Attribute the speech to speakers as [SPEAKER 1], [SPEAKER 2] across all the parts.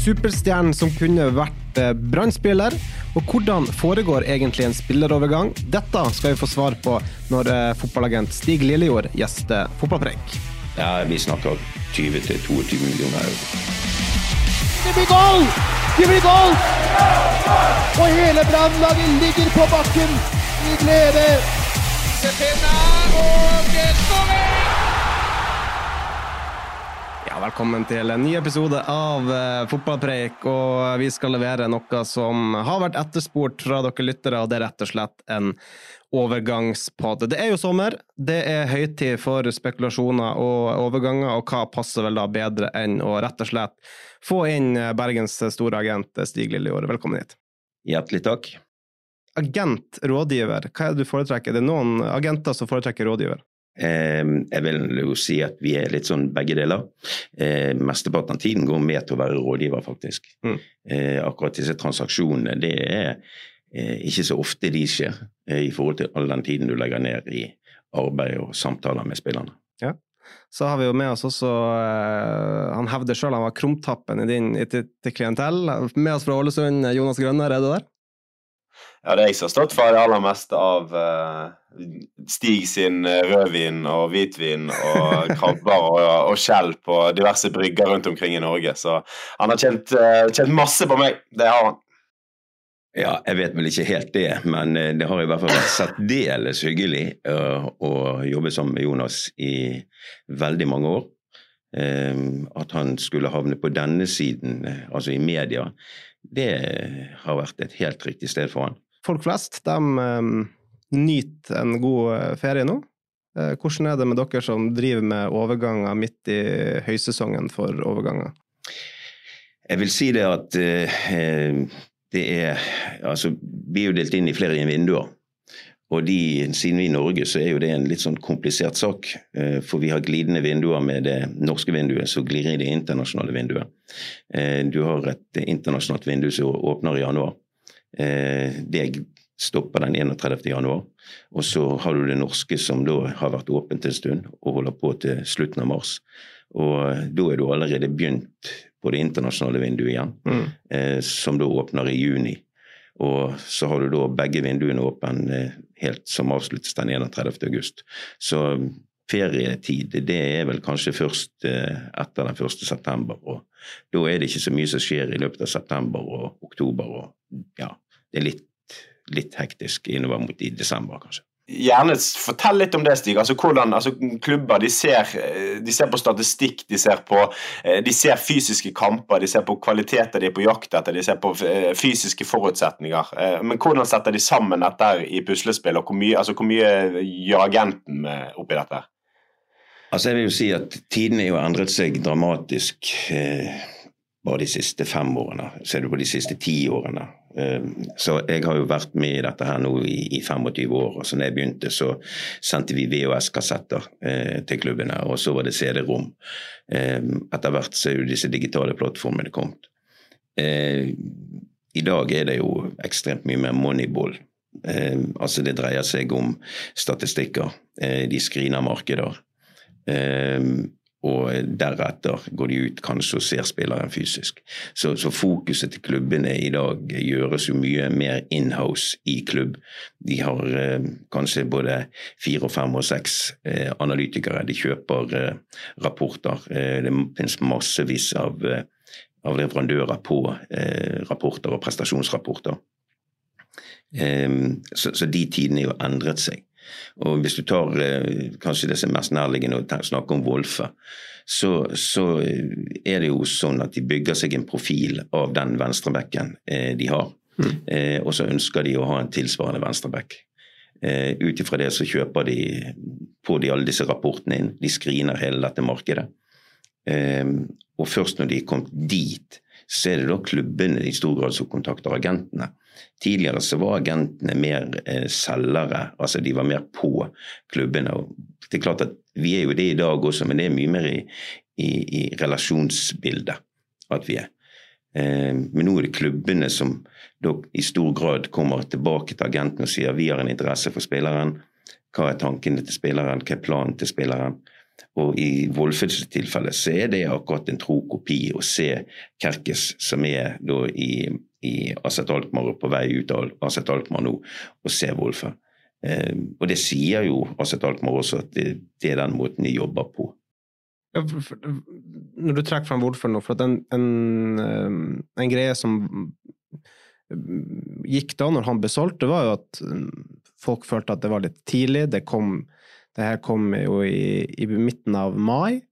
[SPEAKER 1] Superstjernen som kunne vært eh, Brann-spiller, og hvordan foregår egentlig en spillerovergang? Dette skal vi få svar på når eh, fotballagent Stig Lillejord gjester Fotballpreik.
[SPEAKER 2] Ja, vi snakker 20-22 millioner euro.
[SPEAKER 3] Det blir goal! Det blir goal! Og hele brannlaget ligger på bakken i glede.
[SPEAKER 1] Ja, velkommen til en ny episode av eh, Fotballpreik, og vi skal levere noe som har vært etterspurt fra dere lyttere, og det er rett og slett en overgangspod. Det er jo sommer, det er høytid for spekulasjoner og overganger, og hva passer vel da bedre enn å rett og slett få inn Bergens store agent Stig Lillejord. Velkommen hit.
[SPEAKER 2] Hjertelig takk.
[SPEAKER 1] Agent, rådgiver, hva er det du foretrekker? Det er noen agenter som foretrekker rådgiver.
[SPEAKER 2] Eh, jeg vil jo si at vi er litt sånn begge deler. Eh, mesteparten av tiden går med til å være rådgiver, faktisk.
[SPEAKER 1] Mm.
[SPEAKER 2] Eh, akkurat disse transaksjonene, det er eh, ikke så ofte de skjer eh, i forhold til all den tiden du legger ned i arbeid og samtaler med spillerne.
[SPEAKER 1] Så har vi jo med oss også eh, Han hevder sjøl han var krumtappen i din i ditt klientell. Med oss fra Ålesund, Jonas Grønner, er du der?
[SPEAKER 4] Ja, det er jeg som har stått for det aller meste av uh, Stig sin eh, rødvin og hvitvin og krabber og, og skjell på diverse brygger rundt omkring i Norge. Så han har tjent, uh, tjent masse på meg. Det har han.
[SPEAKER 2] Ja, jeg vet vel ikke helt det, men eh, det har i hvert fall vært særdeles hyggelig uh, å jobbe sammen med Jonas i veldig mange år. Eh, At han skulle havne på denne siden, eh, altså i media, det har vært et helt riktig sted for han.
[SPEAKER 1] Folk flest de um, nyter en god eh, ferie nå. Eh, hvordan er det med dere som driver med overganger midt i høysesongen for overganger?
[SPEAKER 2] Jeg vil si det at eh, det er Altså, vi er jo delt inn i flere vinduer. Og de, siden vi er i Norge, så er jo det en litt sånn komplisert sak. Eh, For vi har glidende vinduer med det norske vinduet, så glir det internasjonale vinduet. Eh, Du har et internasjonalt vindu som åpner i januar. Eh, Det stopper den 31. januar. Og så har du det norske som da har vært åpent en stund og holder på til slutten av mars. Og da er du allerede begynt på det internasjonale vinduet igjen, eh, som da åpner i juni. Og så har du da begge vinduene åpne eh, helt som avsluttes den 31. august. Så ferietid, det er vel kanskje først eh, etter den 1. september. Og da er det ikke så mye som skjer i løpet av september og oktober. Og ja, det er litt, litt hektisk innover mot i desember, kanskje.
[SPEAKER 4] Gjerne fortell litt om det, Stig. Altså hvordan altså, Klubber de ser, de ser på statistikk, de ser på eh, de ser fysiske kamper, de ser på kvaliteter de er på jakt etter, de ser på eh, fysiske forutsetninger. Men hvordan setter de sammen dette i puslespill, og hvor mye, altså, hvor mye gjør agenten oppi dette?
[SPEAKER 2] Altså jeg vil jo si at Tidene har endret seg dramatisk eh, bare de siste fem årene. Ser du på de siste ti årene. Eh, så jeg har jo vært med i dette her nå i, i 25 år. og så når jeg begynte, så sendte vi VHS-kassetter eh, til klubbene, og så var det CD-rom. Eh, etter hvert så er jo disse digitale plattformene kommet. Eh, I dag er det jo ekstremt mye mer moneyball. Eh, altså det dreier seg om statistikker. De screener markeder. Eh, og deretter går de ut kanskje og ser spilleren fysisk. Så, så fokuset til klubbene i dag gjøres jo mye mer inhouse i klubb. De har eh, kanskje både fire og fem og seks eh, analytikere. De kjøper eh, rapporter. Eh, det finnes massevis av, eh, av leverandører på eh, rapporter og prestasjonsrapporter. Eh, så, så de tidene har jo endret seg. Og hvis du tar eh, kanskje det som er mest nærliggende å snakke om Wolfe, så, så eh, er det jo sånn at de bygger seg en profil av den venstrebacken eh, de har. Eh, og så ønsker de å ha en tilsvarende venstreback. Eh, Ut ifra det så kjøper de på de alle disse rapportene inn. De screener hele dette markedet. Eh, Og først når de er kommet dit, så er det da klubbene i stor grad som kontakter agentene. Tidligere så var agentene mer eh, selgere, altså de var mer på klubbene. og det er klart at Vi er jo det i dag også, men det er mye mer i, i, i relasjonsbildet at vi er. Eh, men nå er det klubbene som i stor grad kommer tilbake til agenten og sier vi har en interesse for spilleren. Hva er tankene til spilleren, hva er planen til spilleren? Og i Wolfes tilfelle så er det akkurat en tro kopi å se Kerkes, som er da i, i Asset Alkmaar og på vei ut av Asset Alkmaar nå, og se Wolfe. Eh, og det sier jo Asset Alkmaar også, at det, det, er den måten de jobber på.
[SPEAKER 1] Ja, for, for, når du trekker fram Wolfe nå, for at en, en, eh, en greie som gikk da når han ble solgt, det var jo at folk følte at det var litt tidlig. Det kom det her kom jo i, i midten av mai.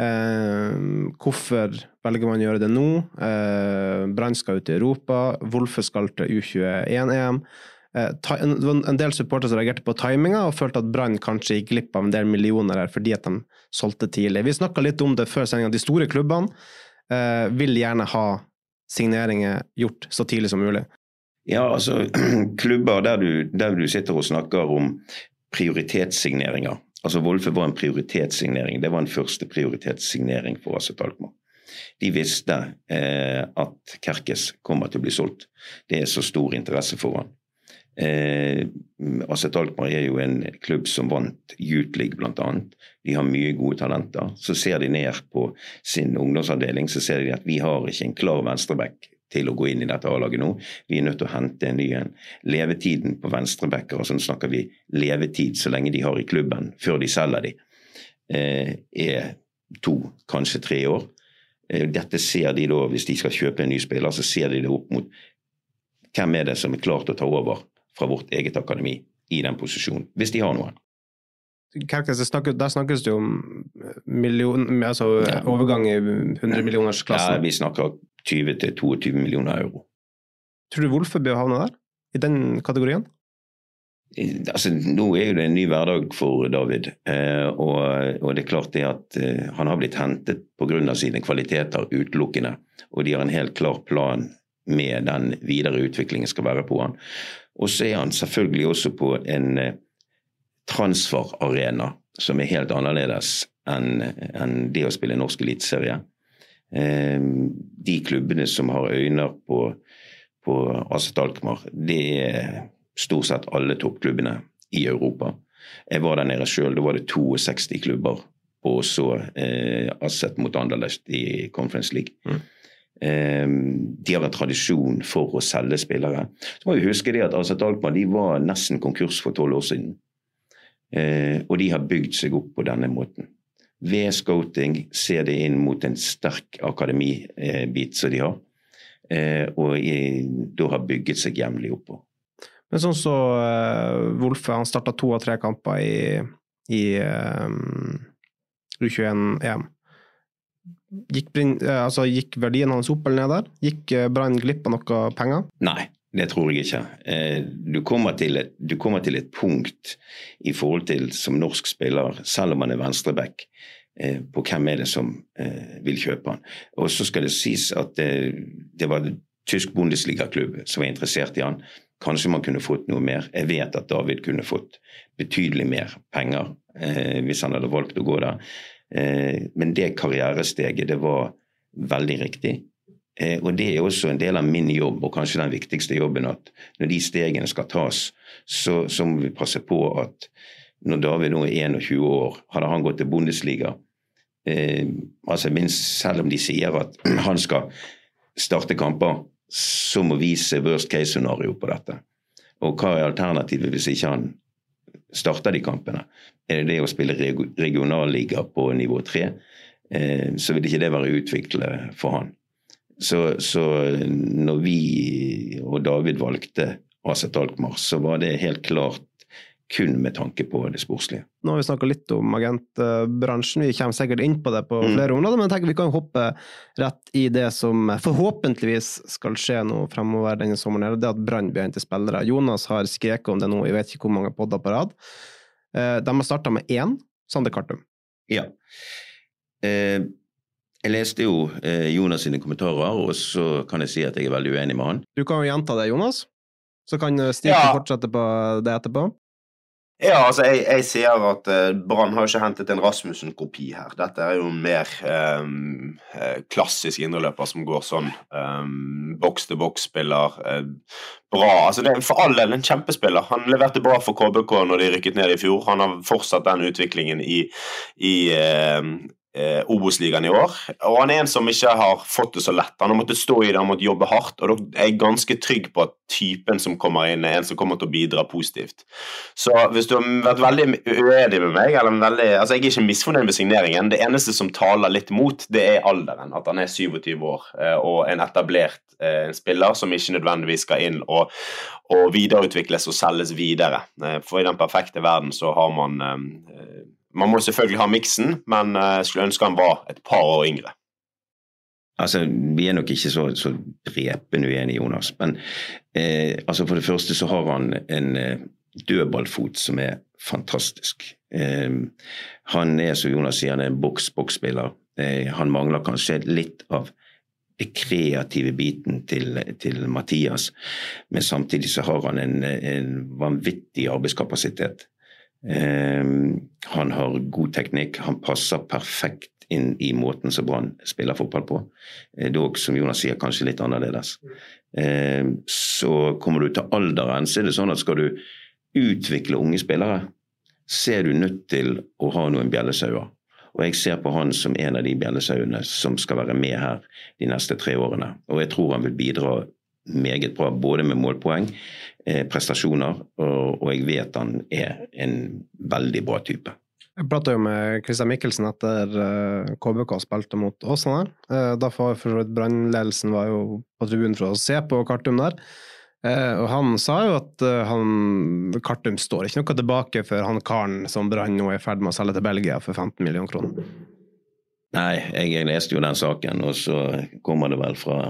[SPEAKER 1] Eh, hvorfor velger man å gjøre det nå? Eh, Brann skal ut i Europa. Wolfe skal til U21-EM. Eh, en, en del supportere som reagerte på timinga og følte at Brann kanskje gikk glipp av en del millioner her fordi at de solgte tidlig. Vi snakka litt om det før sendinga. De store klubbene eh, vil gjerne ha signeringer gjort så tidlig som mulig.
[SPEAKER 2] Ja, altså klubber der du, der du sitter og snakker om prioritetssigneringer. Altså Wolfe var en prioritetssignering. Det var en første prioritetssignering for Asset Alkmaar. De visste eh, at Kerkes kommer til å bli solgt. Det er så stor interesse for han. Eh, Aset Alkmaar er jo en klubb som vant Youth League bl.a. De har mye gode talenter. Så ser de ned på sin ungdomsavdeling så ser de at vi har ikke en klar venstreback til å gå inn i dette A-laget nå. Vi er nødt til å hente en ny en. Levetiden på venstrebacker, og sånn snakker vi levetid så lenge de har i klubben før de selger de, eh, er to, kanskje tre år. Eh, dette ser de da, Hvis de skal kjøpe en ny spiller, så ser de det opp mot hvem er det som er klar til å ta over fra vårt eget akademi i den posisjonen, hvis de har noen.
[SPEAKER 1] Kerkes, der snakkes det jo om million, altså overgang i 100 millioners klassen.
[SPEAKER 2] Ja, vi snakker 20-22 millioner euro.
[SPEAKER 1] Tror du Wolfe bør havne der? I den kategorien?
[SPEAKER 2] Altså, nå er jo det en ny hverdag for David. Eh, og, og, det er klart det at eh, han har blitt hentet pga. sine kvaliteter utelukkende. Og de har en helt klar plan med den videre utviklingen skal være på han. Og så er han selvfølgelig også på en eh, transferarena som er helt annerledes enn en det å spille norsk eliteserie. Ehm, de klubbene som har øyne på, på Aset Alkmaar, det er stort sett alle toppklubbene i Europa. Jeg var der nede sjøl, da var det 62 klubber og så eh, Asset mot Anderlecht i Conference League. Mm. Eh, de har en tradisjon for å selge spillere. Så må vi huske det at Asset Alkmaar de var nesten konkurs for tolv år siden. Eh, og de har bygd seg opp på denne måten ved scouting ser de inn mot en sterk akademibit som de har, eh, og da har bygget seg jevnlig oppå.
[SPEAKER 1] Men sånn så uh, Wolfe, han starta to av tre kamper i, i um, U21-EM. Gikk, altså, gikk verdien hans opp eller ned der? Gikk Brann glipp av noe penger?
[SPEAKER 2] Nei, det tror jeg ikke. Du kommer, et, du kommer, til et, punkt i forhold til som norsk spiller, selv om man er venstreback, Eh, på hvem er det som eh, vil kjøpe han. Og så skal det sies at det, det var tysk Bundesliga-klubb som var interessert i han. Kanskje man kunne fått noe mer. Jeg vet at David kunne fått betydelig mer penger eh, hvis han hadde valgt å gå der. Eh, men det karrieresteget, det var veldig riktig. Eh, og det er også en del av min jobb, og kanskje den viktigste jobben, at når de stegene skal tas, så, så må vi passe på at når David nå er 21 år, hadde han gått til Bundesliga eh, altså minst, Selv om de sier at han skal starte kamper, så må vi se worst case-scenario på dette. Og hva er alternativet hvis ikke han starter de kampene? Er det det å spille regionalliga på nivå tre? Eh, så vil ikke det være utviklende for han. Så, så når vi og David valgte Aset Alkmaar, så var det helt klart kun med tanke på det sportslige.
[SPEAKER 1] Nå har vi snakka litt om agentbransjen, vi kommer sikkert inn på det på mm. flere områder, men jeg tenker vi kan hoppe rett i det som forhåpentligvis skal skje nå fremover denne sommeren. Det at Brann blir til spillere. Jonas har skreket om det nå, jeg vet ikke hvor mange podder på rad. Eh, de har starta med én, Sander Kartum.
[SPEAKER 2] Ja. Eh, Jeg leste jo eh, Jonas sine kommentarer, og så kan jeg si at jeg er veldig uenig med han.
[SPEAKER 1] Du kan jo gjenta det, Jonas. Så kan Stig
[SPEAKER 4] Ja.
[SPEAKER 1] fortsette på det etterpå.
[SPEAKER 4] Ja, altså, jeg, jeg sier at uh, Brann har jo ikke hentet en Rasmussen-kopi her. Dette er jo en mer eh, klassisk indreløper som går sånn um, boks-til-boks-spiller. eh, bra. Altså, det er for all del en kjempespiller. Han leverte bra for KBK når de rykket ned i fjor. Han har fortsatt den utviklingen i, i ehm, eh, Obos-ligaen i år. Og han er en som ikke har fått det så lett. Han har måttet stå i det, han har måttet jobbe hardt. Og da er jeg ganske trygg på at typen som kommer inn, er en som kommer til å bidra positivt. Så hvis du har vært veldig uenig med meg veldig, altså Jeg er ikke misfornøyd med signeringen. Det eneste som taler litt mot, det er alderen. At han er 27 år eh, og en etablert eh, en spiller som ikke nødvendigvis skal inn og, og videreutvikles og selges videre. Eh, For i den perfekte verden så har man eh, Man må selvfølgelig ha miksen, men eh, jeg skulle ønske han var et par år yngre.
[SPEAKER 2] Altså, Vi er nok ikke så, så drepende uenige, Jonas. Men eh, altså for det første så har han en eh, dødballfot som er fantastisk. Eh, han er, som Jonas sier, er en boks-boks-spiller. Eh, han mangler kanskje litt av det kreative biten til, til Mathias, men samtidig så har han en, en vanvittig arbeidskapasitet. Eh, han har god teknikk, han passer perfekt inn i måten som Brann spiller fotball på. Eh, Dog, som Jonas sier, kanskje litt annerledes. Eh, så kommer du til alderen, så er det sånn at skal du utvikle unge spillere, så er du nødt til å ha noen bjellesauer. Og jeg ser på han som en av de bjellesauene som skal være med her de neste tre årene. Og jeg tror han vil bidra meget bra, både med målpoeng, eh, prestasjoner, og, og jeg vet han er en veldig bra type.
[SPEAKER 1] Jeg prata jo med Christian Mikkelsen etter uh, KBK spilte mot Åsane. Uh, da var for vidt brannledelsen var jo på tribunen for å se på Kartum der. Uh, og han sa jo at eh, han, Kartum står ikke noe tilbake for han karen som Brann nå er i ferd med å selge til Belgia for 15 millioner kroner.
[SPEAKER 2] Nei, jeg, jeg leste jo den saken, og så kommer det vel fra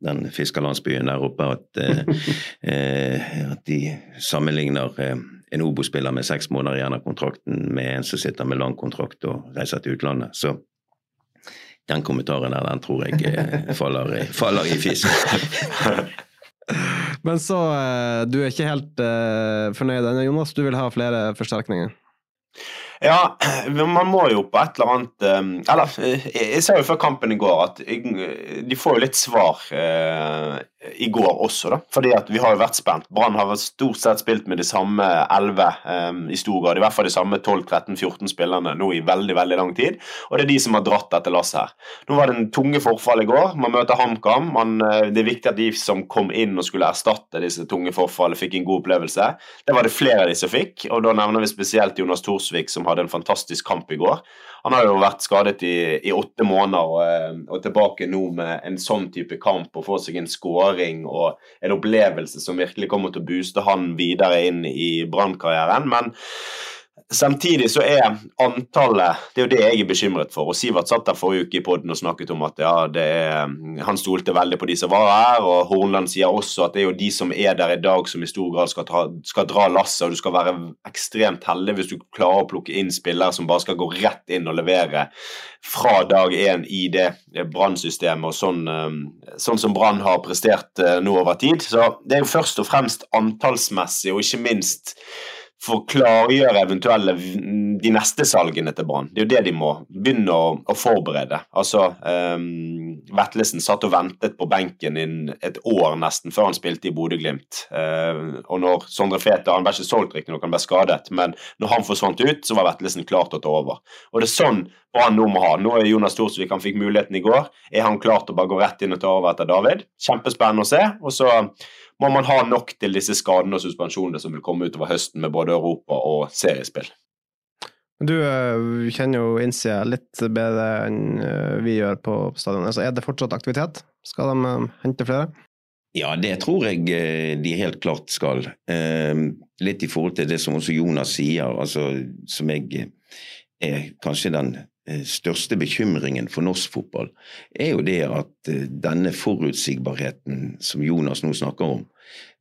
[SPEAKER 2] den fiskerlandsbyen der oppe at, eh, eh, at de sammenligner eh, en Obo-spiller med seks måneder igjen av kontrakten med en som sitter med lang kontrakt og reiser til utlandet. Så den kommentaren der, den tror jeg faller, i- faller i fisk.
[SPEAKER 1] Men så, du er ikke helt fornøyd ennå, Jonas. Du vil ha flere forsterkninger?
[SPEAKER 4] Ja, man må jo på et eller annet eh, Eller, eh, jeg sa jo før kampen i går at de får jo litt svar eh, i går også, da. Fordi at vi har jo vært spent. Brann har stort sett spilt med de samme 11 um, i stor grad. I hvert fall de samme 12-13-14 spillerne nå i veldig, veldig lang tid. Og det er de som har dratt dette lasset her. Nå var det en tunge forfall i går. Man møter HamKam. Eh, Det er viktig at de som kom inn og skulle erstatte disse tunge forfallene, fikk en god opplevelse. Det var det flere av de som fikk, og da nevner vi spesielt Jonas Thorsvik, som hadde en fantastisk kamp i går. Han har jo vært skadet i, i åtte måneder og, eh, og tilbake nå med en sånn type kamp og får seg en skåring og en opplevelse som virkelig kommer til å booste han videre inn i Brann-karrieren. Men Samtidig så er antallet Det er jo det jeg er bekymret for. og Sivert satt der forrige uke i podden og snakket om at ja, er, han stolte veldig på de som var her. og Hornland sier også at det er jo de som er der i dag, som i stor grad skal, ta, skal dra lasset. og Du skal være ekstremt heldig hvis du klarer å plukke inn spillere som bare skal gå rett inn og levere fra dag én i det Brann-systemet, og sånn, eh, sånn som Brann har prestert eh, nå over tid. Så det er jo først og fremst antallsmessig, og ikke minst for å klargjøre eventuelle de neste salgene til Brann. Det er jo det de må begynne å, å forberede. Altså, um, Vetlesen satt og ventet på benken i et år nesten før han spilte i Bodø-Glimt. Uh, og når Sondre Feta Han ble ikke solgt, riktignok, han ble skadet, men når han forsvant ut, så var Vetlesen klar til å ta over. Og det er sånn Brann nå må ha. Nå er Jonas Thorsvik, han fikk muligheten i går. Er han klar til å bare gå rett inn og ta over etter David? Kjempespennende å se. Og så må man ha nok til disse skadene og suspensjonene som vil komme utover høsten med både Europa og seriespill.
[SPEAKER 1] Du eh, kjenner jo innsida litt bedre enn eh, vi gjør på stadionet. Så er det fortsatt aktivitet? Skal de eh, hente flere?
[SPEAKER 2] Ja, det tror jeg de helt klart skal. Eh, Litt i forhold til det som også Jonas sier, altså, som jeg er kanskje den største bekymringen for norsk fotball, er jo det at eh, denne forutsigbarheten som Jonas nå snakker om,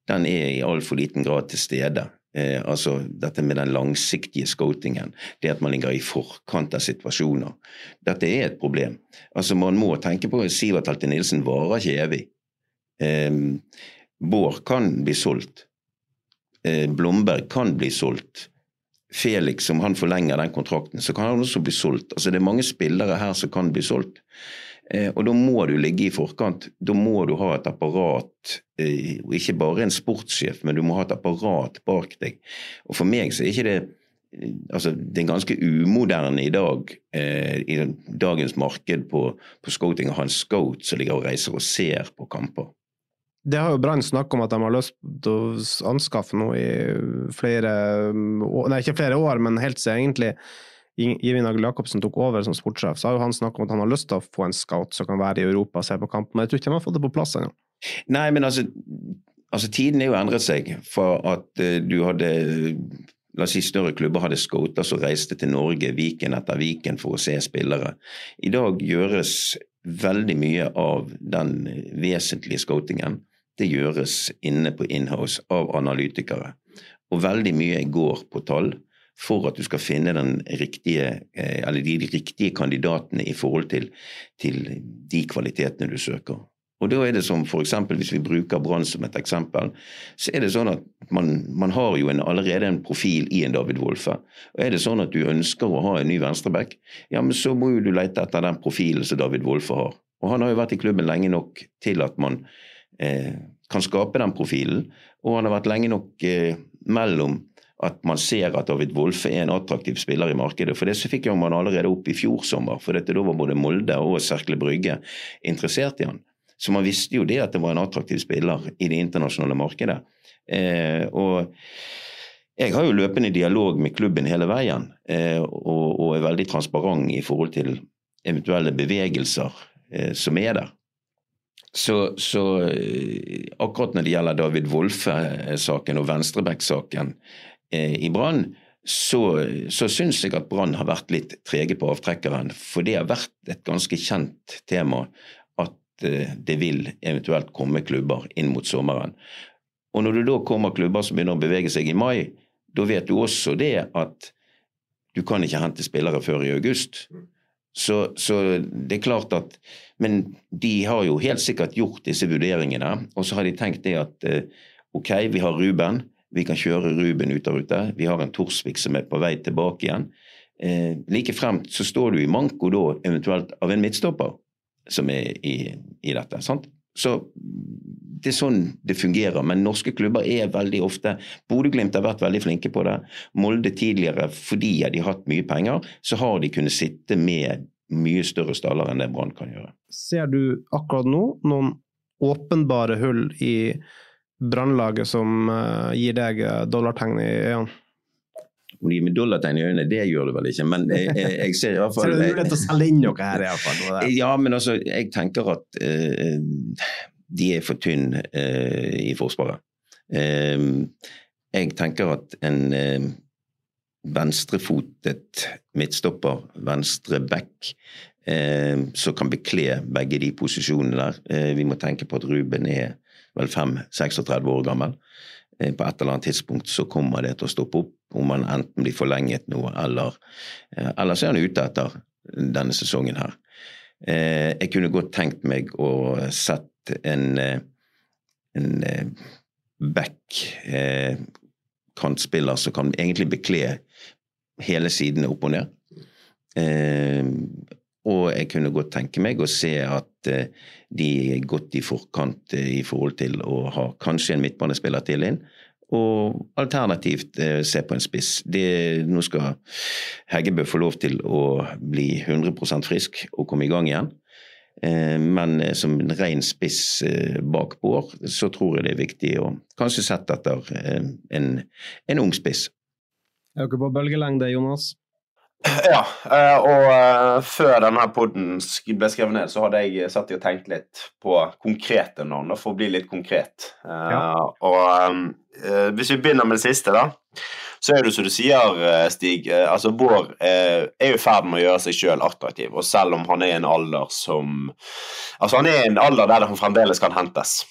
[SPEAKER 2] den er i altfor liten grad til stede. Eh, altså dette med den langsiktige scotingen. Det at man ligger i forkant av situasjoner. Dette er et problem. Altså Man må tenke på at Sivert Helte Nilsen varer ikke evig. Eh, Bård kan bli solgt. Eh, Blomberg kan bli solgt. Felix, om han forlenger den kontrakten, så kan han også bli solgt. Altså Det er mange spillere her som kan bli solgt. Eh, og da må du ligge i forkant. Da må du ha et apparat, eh, og ikke bare en sportssjef, men du må ha et apparat bak deg. Og for meg så er ikke det eh, Altså, det er ganske umoderne i dag, eh, i dagens marked på, på scouting, å ha en scout som ligger og reiser og ser på kamper.
[SPEAKER 1] Det har jo Brann snakket om at de har lyst til å anskaffe noe i flere Nei, ikke flere år, men helt siden egentlig Jivin Agel Jacobsen tok over som sportssjef, så har jo han snakket om at han har lyst til å få en scout som kan være i Europa og se på kampen, men jeg tror ikke de har fått det på plass ennå.
[SPEAKER 2] Nei, men altså, altså tiden er jo endret seg for at uh, du hadde La oss si større klubber hadde scouter som reiste til Norge Viken etter Viken for å se spillere. I dag gjøres veldig mye av den vesentlige scoutingen. Det gjøres inne på inhouse av analytikere. Og veldig mye går på tall for at du skal finne riktige, eller de riktige kandidatene i forhold til, til, de kvalitetene du søker. Og da er det som f.eks. hvis vi bruker Brann som et eksempel, så er det sånn at man, man har jo en, allerede en profil i en David Wolfe. Og er det sånn at du ønsker å ha en ny venstreback, ja, men så må jo du lete etter den profilen som David Wolfe har. Og han har jo vært i klubben lenge nok til at man eh, kan skape den profilen. Og han har vært lenge nok eh, mellom at man ser at David Wolfe er en attraktiv spiller i markedet. For det så fikk man allerede opp i fjor sommer, for dette da var både Molde og Serkle Brygge interessert i han. Så man visste jo det at det var en attraktiv spiller i det internasjonale markedet. Eh, og jeg har jo løpende dialog med klubben hele veien, eh, og, og, er veldig transparent i forhold til eventuelle bevegelser eh, som er der. Så, så, eh, akkurat når det gjelder David Wolfe-saken og Venstrebekk-saken, Eh, i Brann, så, så syns jeg at Brann har vært litt trege på avtrekkeren. For det har vært et ganske kjent tema at eh, det vil eventuelt komme klubber inn mot sommeren. Og når det da kommer klubber som begynner å bevege seg i mai, da vet du også det at du kan ikke hente spillere før i august. Så, så, det er klart at Men de har jo helt sikkert gjort disse vurderingene, og så har de tenkt det at eh, ok, vi har Ruben. Vi kan kjøre Ruben ut av rute. Vi har en Torsvik som er på vei tilbake igjen. Eh, like fremt så står du i manko da eventuelt av en midtstopper som er i, i dette. sant? Så det er sånn det fungerer. Men norske klubber er veldig ofte Bodø-Glimt har vært veldig flinke på det. Molde tidligere, fordi de har hatt mye penger, så har de kunnet sitte med mye større staller enn det Brann kan gjøre.
[SPEAKER 1] Ser du akkurat nå noen åpenbare hull i brannlaget som uh, gir deg eh, dollartegn i øynene?
[SPEAKER 2] Om de gir meg dollartegn i øynene, det gjør det vel ikke, men jeg, jeg, jeg ser i hvert fall
[SPEAKER 1] Ser du mulighet til å selge inn noe her, iallfall?
[SPEAKER 2] Ja, men altså, jeg tenker at uh, de er for tynne uh, i Forsvaret. Uh, jeg tenker at en venstrefotet midtstopper, venstre back, som kan bekle begge de posisjonene der. vi må tenke på at Ruben er vel 5-36 år gammel. Eh, på et eller annet tidspunkt så kommer det til å stoppe opp, om han enten blir forlenget noe, eller, eh, eller så er han ute etter denne sesongen her. Eh, jeg kunne godt tenkt meg å sette en, en back, kantspiller, som kan egentlig bekle hele sidene opp og ned. Og jeg kunne godt tenke meg å se at eh, de er godt i forkant eh, i forhold til å ha kanskje en midtbanespiller til inn. Og alternativt eh, se på en spiss. Det, nå skal Heggebø få lov til å bli 100% frisk og komme i gang igjen. Men som en ren spiss bak Bård, så tror jeg det er viktig å kanskje sette etter en, en ung spiss.
[SPEAKER 1] Er dere på bølgelengde, Jonas?
[SPEAKER 4] Ja, eh, og eh, før denne poden ble skrevet ned, så hadde jeg satt og tenkt litt på konkrete navn, for å bli litt konkret. Eh, ja. Og hvis vi begynner med det siste, da, så er det som du sier, eh, Stig. eh, altså Bård eh, er i ferd med å gjøre seg sjøl attraktiv. Og selv om han er i en alder som Altså Han er i en alder der han fremdeles kan hentes.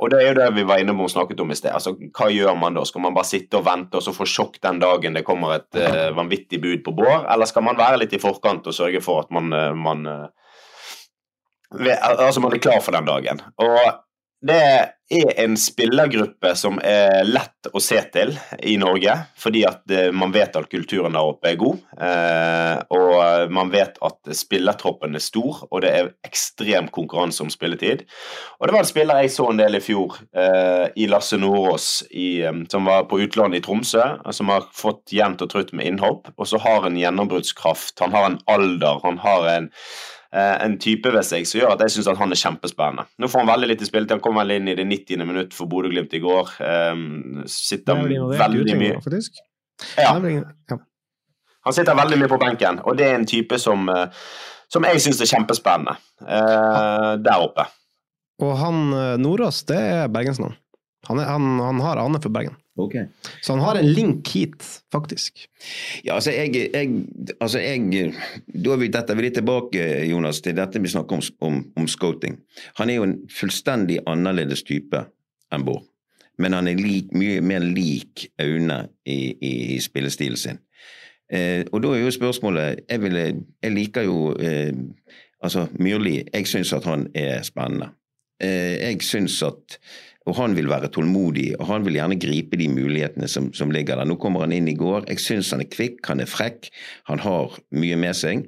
[SPEAKER 4] Og det er jo det vi var inne på og snakket om i sted. Altså Hva gjør man da? Skal man bare sitte og vente og så få sjokk den dagen det kommer et vanvittig bud på Bård, eller skal man være litt i forkant og sørge for at man, man altså man er klar for den dagen. Og det er en spillergruppe som er lett å se til i Norge, fordi at eh, man vet at kulturen der oppe er god. Eh, og man vet at spillertroppen er stor, og det er ekstrem konkurranse om spilletid. Og det var en spiller jeg så en del i fjor, eh, i Lasse Nordås, som var på utlandet i Tromsø, som har fått jevnt og trutt med innhopp, og så har en gjennombruddskraft. Han har en alder, han har en en type ved seg som gjør at jeg syns han er kjempespennende. Nå får han veldig litt i spilletid. Han kom vel inn i det 90. minutt for Bodø-Glimt i går. Um, sitter
[SPEAKER 1] er
[SPEAKER 4] veldig mye ja. Han sitter veldig mye på benken, og det er en type som, eh, som jeg syns er kjempespennende eh, der oppe.
[SPEAKER 1] Og han eh, Nordås, det er bergensnavn. Han, er- han, han har ane for Bergen.
[SPEAKER 2] Okay.
[SPEAKER 1] Så han har en link hit, faktisk.
[SPEAKER 2] Ja, altså jeg, jeg, altså jeg Da er vi, dette vi er tilbake, Jonas, til dette vi snakker om, om, om scouting. Han er jo en fullstendig annerledes type enn Bård. Men han er lik, mye mer lik Aune i, i, i spillestilen sin. Eh, og da er jo spørsmålet Jeg, vil, jeg liker jo eh, Altså, Myrli, jeg syns at han er spennende. Eh, jeg syns at og han vil være tålmodig, og han vil gjerne gripe de mulighetene som, som ligger der. Nå kommer han inn i går. Jeg syns han er kvikk, han er frekk, han har mye med seg.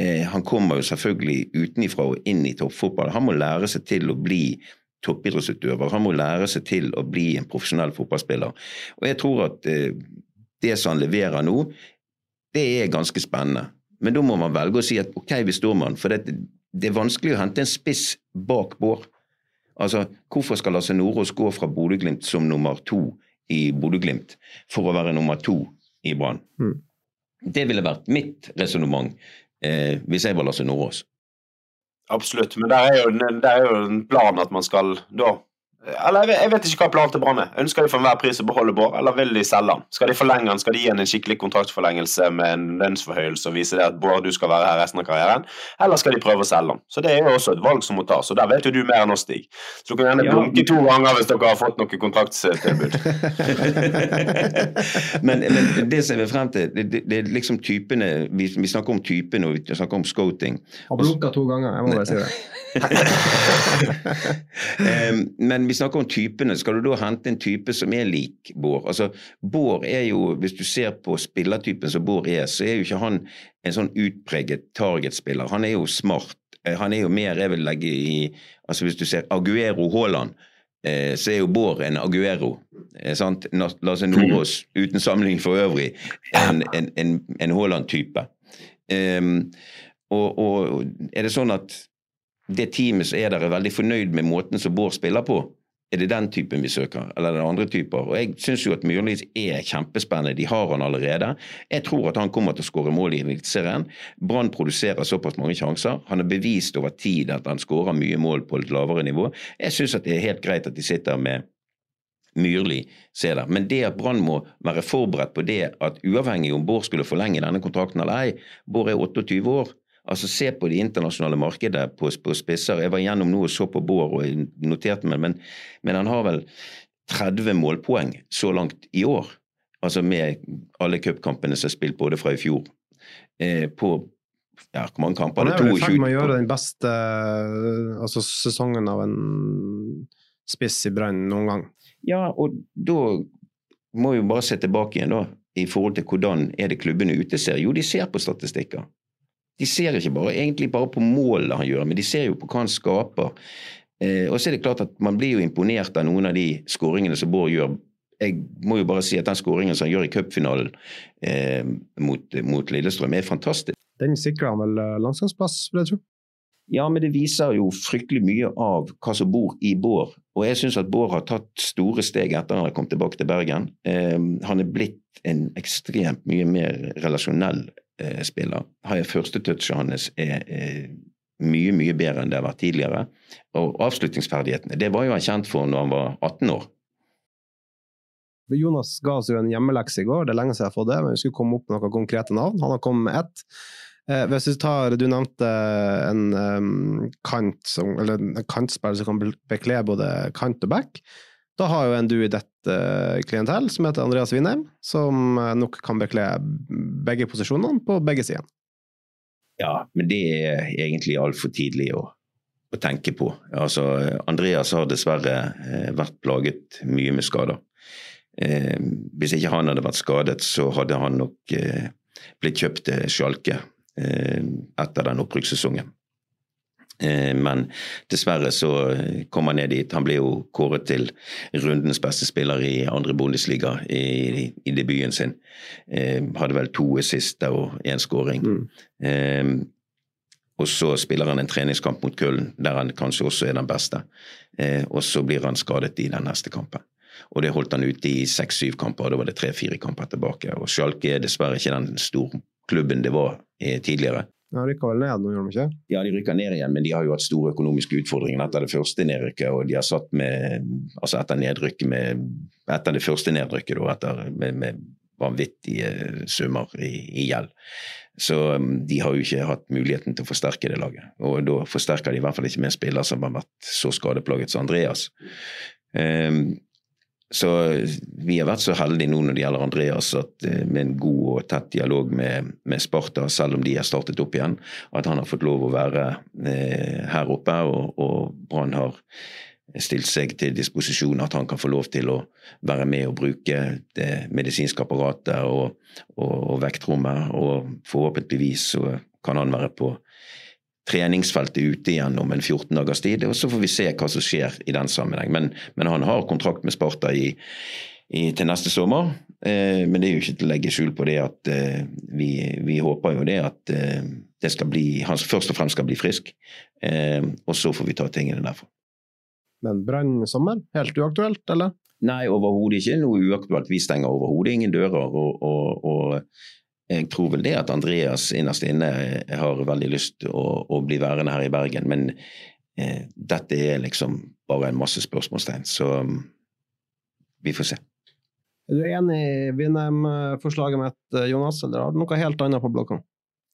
[SPEAKER 2] Eh, han kommer jo selvfølgelig utenifra og inn i toppfotball. Han må lære seg til å bli toppidrettsutøver. Han må lære seg til å bli en profesjonell fotballspiller. Og jeg tror at eh, det som han leverer nå, det er ganske spennende. Men da må man velge å si at ok, vi står med han. For det, det er vanskelig å hente en spiss bak Bård. Altså, Hvorfor skal Lasse Nordås gå fra Bodø-Glimt som nummer to i Bodø-Glimt for å være nummer to i Brann?
[SPEAKER 1] Mm.
[SPEAKER 2] Det ville vært mitt resonnement eh, hvis jeg var Lasse Nordås.
[SPEAKER 4] Absolutt, men det er jo, der er jo en plan at man skal da Eller jeg vet, jeg vet ikke hva planen til Brann er. Ønsker de for enhver pris å beholde Bård, eller vil de selge han? Skal de forlenge han? Skal de gi han en skikkelig kontraktforlengelse med en lønnsforhøyelse og vise det at Bård, du skal være her resten av karrieren? Eller skal de prøve å selge han? Så det er jo også et valg som må tas, og der vet jo du mer enn oss, Stig. Så du kan gjerne
[SPEAKER 2] Ja.
[SPEAKER 4] blunke to ganger hvis dere har fått noe kontraktstilbud.
[SPEAKER 2] men, men det som jeg vil frem til, det, det, det er liksom typene vi, vi snakker om typene og vi snakker om scouting.
[SPEAKER 1] Har blunka to ganger, jeg må bare si det.
[SPEAKER 2] um, Men vi snakker om typene. Skal du da hente en type som er lik Bård? Altså, Bård er jo, Hvis du ser på spillertypen som Bård er, så er jo ikke han en sånn utpreget targetspiller. Han er jo smart. Eh, Han er jo mer, jeg vil legge i altså Hvis du ser Aguero Haaland, eh, så er jo Bård en Aguero. Eh, sant? Lasse Nordås, uten sammenligning for øvrig, en, en, en, en Haaland-type. Em, og, og er det sånn at det teamet som er der, er veldig fornøyd med måten som Bård spiller på? Er det den typen vi søker, eller er det andre typer? Og Jeg syns jo at Myrli er kjempespennende, de har han allerede. Jeg tror at han kommer til å skåre mål i Eliteserien. Brann produserer såpass mange sjanser. Han har bevist over tid at han skårer mye mål på et lavere nivå. Jeg syns at det er helt greit at de sitter med Myrli ser der. Men det at Brann må være forberedt på det at uavhengig om Bård skulle forlenge denne kontrakten eller ei, Bård er 28 år. Altså Se på det internasjonale markedet på, på spisser. Jeg var igjennom nå og så på Bård og noterte meg, men, men han har vel 30 målpoeng så langt i år. Altså med alle cupkampene som er spilt både fra i fjor. Eh, på ja, hvor mange kamper?
[SPEAKER 1] Han
[SPEAKER 2] Det
[SPEAKER 1] er vel i ferd med å gjøre den beste altså, sesongen av en spiss i Brann noen gang.
[SPEAKER 2] Ja, og da må vi jo bare se tilbake igjen, da, i forhold til hvordan er det klubbene ute ser. Jo, de ser på statistikker. De ser ikke bare, egentlig bare på målene han gjør, men de ser jo på hva han skaper. Eh, og så er det klart at man blir jo imponert av noen av de skåringene som Bård gjør. Jeg må jo bare si at den skåringen som han gjør i cupfinalen eh, mot, mot Lillestrøm, er fantastisk.
[SPEAKER 1] Den sikrer han vel eh, landslagsplass, vil jeg tro.
[SPEAKER 2] Ja, men det viser jo fryktelig mye av hva som bor i Bård. Og jeg syns at Bård har tatt store steg etter han har kommet tilbake til Bergen. Eh, han er blitt en ekstremt mye mer relasjonell eh, spiller. Har jeg første touchet hans er eh, mye, mye bedre enn det har vært tidligere. Og avslutningsferdighetene, det var jo han kjent for når han var 18 år.
[SPEAKER 1] Jonas ga oss jo en hjemmelekse i går, det er lenge siden jeg har fått det, men vi skulle komme opp med noen konkrete navn. Han har kommet med ett. Eh, hvis du tar, Du nevnte en um, kant som, eller en kantspiller som kan bekle både kant og back. Da har jo en du i ditt uh, klientell som heter Andreas Winheim, som uh, nok kan bekle begge posisjonene på begge sider.
[SPEAKER 2] Ja, men det er egentlig altfor tidlig å, å, tenke på. Altså, Andreas har dessverre eh, vært plaget mye med skader. Eh, hvis ikke han hadde vært skadet, så hadde han nok eh, blitt kjøpt til Sjalke eh, etter den opprykkssesongen. Eh, men dessverre så kom han ned dit. Han ble jo kåret til rundens beste spiller i andre Bundesliga i, i debuten sin. Eh, hadde vel to assister og én skåring. Mm. Eh, og så spiller han en treningskamp mot Köln, der han kanskje også er den beste. Eh, og så blir han skadet i den neste kampen. Og det holdt han ute i seks-syv kamper, da var det tre-fire kamper tilbake. Og Schalke er dessverre ikke den store klubben det var eh, tidligere.
[SPEAKER 1] Ja, rykka vel ned nå, gjorde de ikke?
[SPEAKER 2] Ja, de rykker ned igjen, men de har jo hatt store økonomiske utfordringer etter det første nedrykket. Og de har satt med Altså etter nedrykket med Etter det første nedrykket, da, etter, med, med vanvittige summer i, i gjeld. Så um, de har jo ikke hatt muligheten til å forsterke det laget. Og da forsterker de i hvert fall ikke med en spiller som har vært så skadeplaget som Andreas. Um, så vi har vært så heldige nå når det gjelder Andreas, at eh, med en god og tett dialog med, med Sparta, selv om de har startet opp igjen, at han har fått lov å være eh, her oppe, og, og Brann har stilt seg til disposisjon, at han kan få lov til å være med og bruke det medisinske apparatet og, og, og vektrommet. Og forhåpentligvis så kan han være på treningsfeltet ute igjen om en 14 dagers tid. Og så får vi se hva som skjer i den sammenheng. Men, men han har kontrakt med Sparta i, i, til neste sommer. Eh, men det er jo ikke til å legge skjul på det at eh, vi, vi, håper jo det at eh, det skal bli, han først og fremst skal bli frisk. Eh, og så får vi ta tingene derfra.
[SPEAKER 1] Men Brann sommer, helt uaktuelt, eller?
[SPEAKER 2] Nei, overhodet ikke noe uaktuelt. Vi stenger overhodet ingen dører. og, og, og jeg tror vel det at Andreas innerst inne har veldig lyst til å, å, bli værende her i Bergen, men eh, dette er liksom bare en masse spørsmålstegn, så vi får se.
[SPEAKER 1] Er du enig i Vindheim-forslaget mitt, Jonas, eller har du noe helt annet på blokka?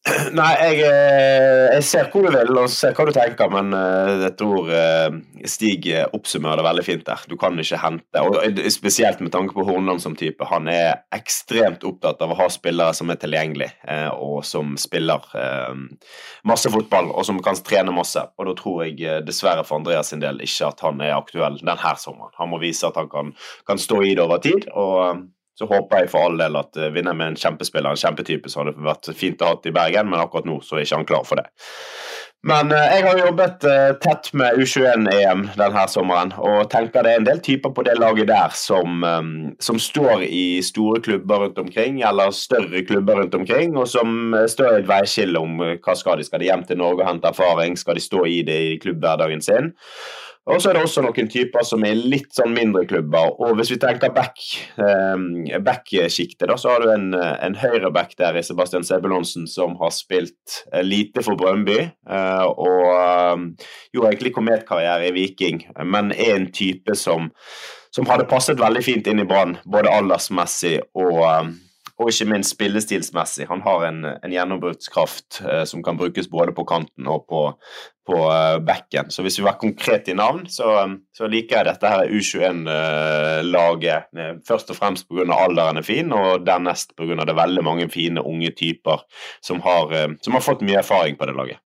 [SPEAKER 4] Nei, jeg, eh, jeg, ser hvor du vil og ser hva du tenker, men eh, jeg tror eh, Stig oppsummerer det veldig fint der. Du kan ikke hente, og spesielt med tanke på Hornland som type. Han er ekstremt opptatt av å ha spillere som er tilgjengelige, og som spiller masse fotball, og som kan trene masse. Og da tror jeg dessverre for Andreas sin del ikke at han er aktuell denne sommeren. Han må vise at han kan, kan stå i det over tid. og så håper jeg for all del at uh, vinner med en kjempespiller, en kjempetype, så hadde det vært fint å ha i Bergen, men akkurat nå så er ikke han klar for det. Men uh, jeg har jobbet uh, tett med U21-EM denne sommeren, og tenker det er en del typer på det laget der som, som, står i store klubber rundt omkring, eller større klubber rundt omkring, og som står i et veiskille om hva skal de. Skal de hjem til Norge og hente erfaring? Skal de stå i det i klubbhverdagen sin? Og så er det også noen typer som er litt sånn mindre klubber. Og hvis vi tenker back-sjiktet, back så har du en, en høyreback der i Sebastian Sebulonsen som har spilt eh, lite for Brøndby. Eh, og eh, gjorde egentlig kometkarriere i Viking, men er en type som, som hadde passet veldig fint inn i Brann, både aldersmessig og og ikke minst spillestilsmessig. Han har en, en gjennombruddskraft eh, som kan brukes både på kanten og på, på eh, bekken. Så hvis vi var konkret i navn, så, så liker jeg dette her U21-laget. Eh, først og fremst pga. alderen er fin, og dernest pga. det veldig mange fine unge typer som har, uh, som har fått mye erfaring på det laget.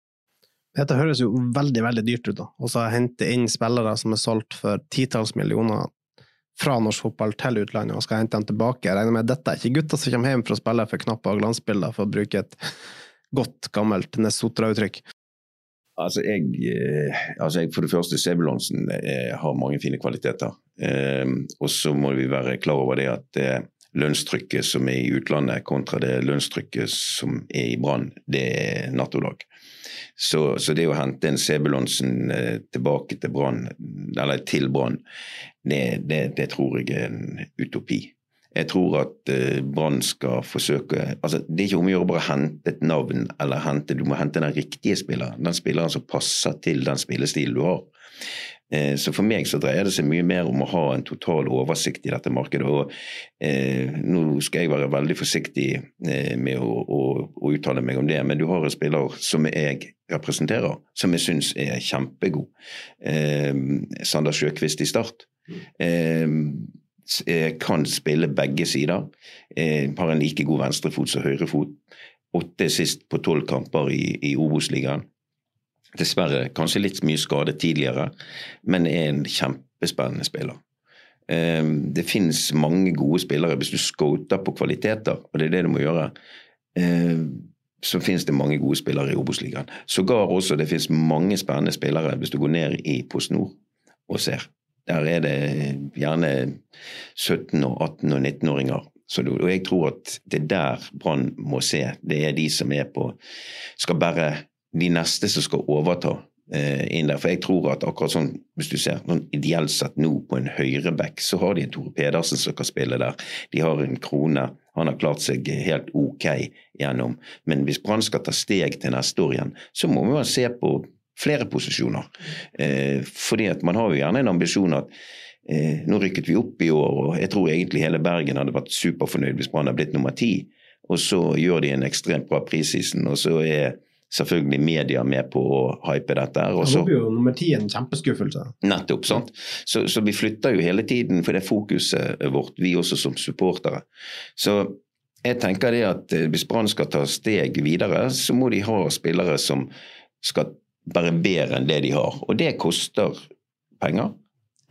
[SPEAKER 1] Dette høres jo veldig veldig dyrt ut, da. Og så hente inn spillere som er solgt for titalls millioner fra norsk fotball til utlandet og skal hente dem tilbake. Jeg regner med at dette er ikke gutter som kommer hjem for å spille for knapper og glansbilder, for å bruke et godt, gammelt Nesotra-uttrykk.
[SPEAKER 2] Altså, eh, altså jeg, For det første, Sebulonsen eh, har mange fine kvaliteter. Eh, og så må vi være klar over det at lønnstrykket som er i utlandet kontra det lønnstrykket som er i Brann, det er natt og dag. Så, så, det å hente en Sebulonsen eh, tilbake til Brann, eller til Brann, det, det, det, tror jeg er en utopi. Jeg tror at uh, Brann skal forsøke altså Det er ikke om å gjøre bare hente et navn, eller hente, du må hente den riktige spilleren. Den spilleren som passer til den spillestilen du har. Eh, så for meg så dreier det seg mye mer om å ha en total oversikt i dette markedet. og eh, Nå skal jeg være veldig forsiktig eh, med å, å, å, uttale meg om det, men du har en spiller som jeg representerer, som jeg syns er kjempegod. Eh, Sander Sjøkvist i Start. Eh, kan spille begge sider. Eh, har en like god venstrefot som høyrefot. Åtte sist på tolv kamper i, i Obos-ligaen. Dessverre kanskje litt mye skade tidligere, men er en kjempespennende spiller. Ehm, det finnes mange gode spillere. Hvis du scoter på kvaliteter, og det er det du må gjøre, ehm, så finnes det mange gode spillere i Obos-ligaen. Sågar også det finnes mange spennende spillere hvis du går ned i Post Nord og ser. Der er det gjerne 17-, og 18- og 19-åringer. Og jeg tror at det er der Brann må se. Det er de som er på Skal bære de neste som skal overta eh, inn der. For jeg tror at akkurat sånn, hvis du ser noen ideelt sett nå på en høyreback, så har de en Tore Pedersen som kan spille der. De har en Krone. Han har klart seg helt ok gjennom. Men hvis Brann skal ta steg til neste år igjen, så må man se på flere posisjoner. Eh, fordi at man har jo gjerne en ambisjon at eh, nå rykket vi opp i år, og jeg tror egentlig hele Bergen hadde vært superfornøyd hvis Brann hadde blitt nummer ti. Og så gjør de en ekstremt bra prisisen, og så er selvfølgelig media med på å hype dette.
[SPEAKER 1] Og så blir jo nummer ti en kjempeskuffelse.
[SPEAKER 2] Nettopp. sant? Så, så, vi flytter jo hele tiden for det fokuset vårt, vi også som supportere. Så jeg tenker det at eh, hvis Brann skal ta steg videre, så må de ha spillere som skal være bedre enn det de har. Og det koster penger.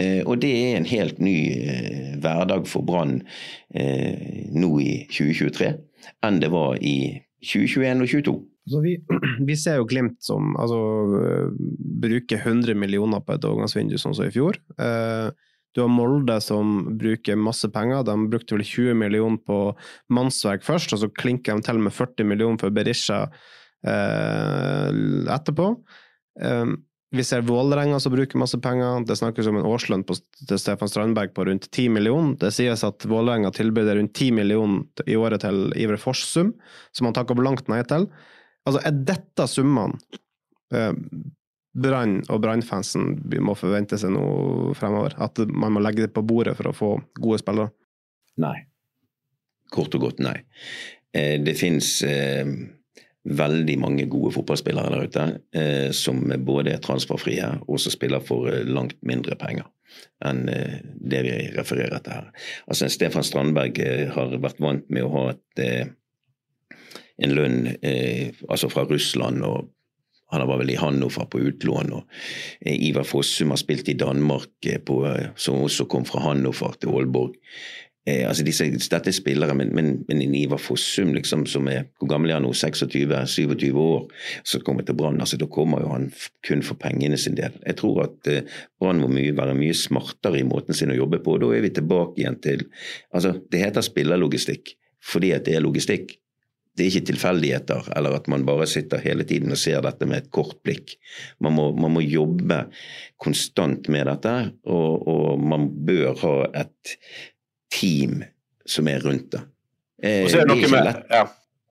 [SPEAKER 2] Eh, og det er en helt ny eh, hverdag for Brann nå i 2023 enn det var i 2021 og 2022.
[SPEAKER 1] Så vi, vi, ser jo Glimt som altså, bruker 100 millioner på et overgangsvindu, sånn som i fjor. Uh, du har Molde som bruker masse penger. De brukte vel 20 millioner på mannsverk først, og så klinker de til med 40 millioner for Berisha eh, etterpå. Eh, vi ser Vålerenga som bruker masse penger. Det snakkes om en årslønn på, til Stefan Strandberg på rundt 10 millioner. Det sies at Vålerenga tilbyr rundt 10 millioner i året til Iver Forssum, som han takker langt nei til. Altså, er dette summene eh, Brann og Brann-fansen må forvente seg noe fremover? At man må legge det på bordet for å få gode spillere?
[SPEAKER 2] Nei. Kort og godt nei. Eh, det finnes eh, veldig mange gode fotballspillere der ute eh, som både er transferfrie og som spiller for eh, langt mindre penger enn eh, det vi refererer til her. Altså Stefan Strandberg har vært vant med å ha et en lønn eh, altså fra Russland. og Han var vel i Hannover på utlån. og eh, Ivar Fossum har spilt i Danmark, eh, på, eh, som også kom fra Hannover til Aalborg. Eh, altså disse, dette er spillere, men, men, men en Ivar Fossum, liksom, som er hvor gammel er han nå, 26-27 år, som kommer til Brann, altså, da kommer jo han kun for pengene sin del. Jeg tror at eh, Brann må mye, være mye smartere i måten sin å jobbe på. og Da er vi tilbake igjen til altså Det heter spillerlogistikk fordi at det er logistikk det er ikke tilfeldigheter, eller at man bare sitter hele tiden og ser dette med et kort blikk. Man må, man må jobbe konstant med dette, og, og, man bør ha et team som er rundt det.
[SPEAKER 4] Eh, og så er det noe med, ja.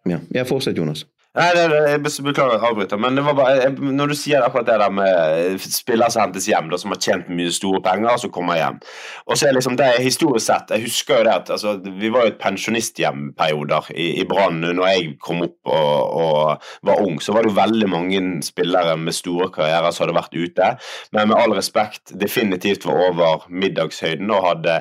[SPEAKER 2] Ja, ja fortsett, Jonas.
[SPEAKER 4] Nei, det, det, jeg Beklager å avbryte, men det var bare, jeg, når du sier akkurat det der med spillere som hentes hjem, da, som har tjent mye store penger, og så kommer hjem Og så er liksom det historisk sett Jeg husker jo det at altså, vi var jo et pensjonisthjemperioder i, i Brann når jeg kom opp og, og, var ung. Så var det jo veldig mange spillere med store karrierer som hadde vært ute, men med all respekt definitivt var over middagshøyden og hadde,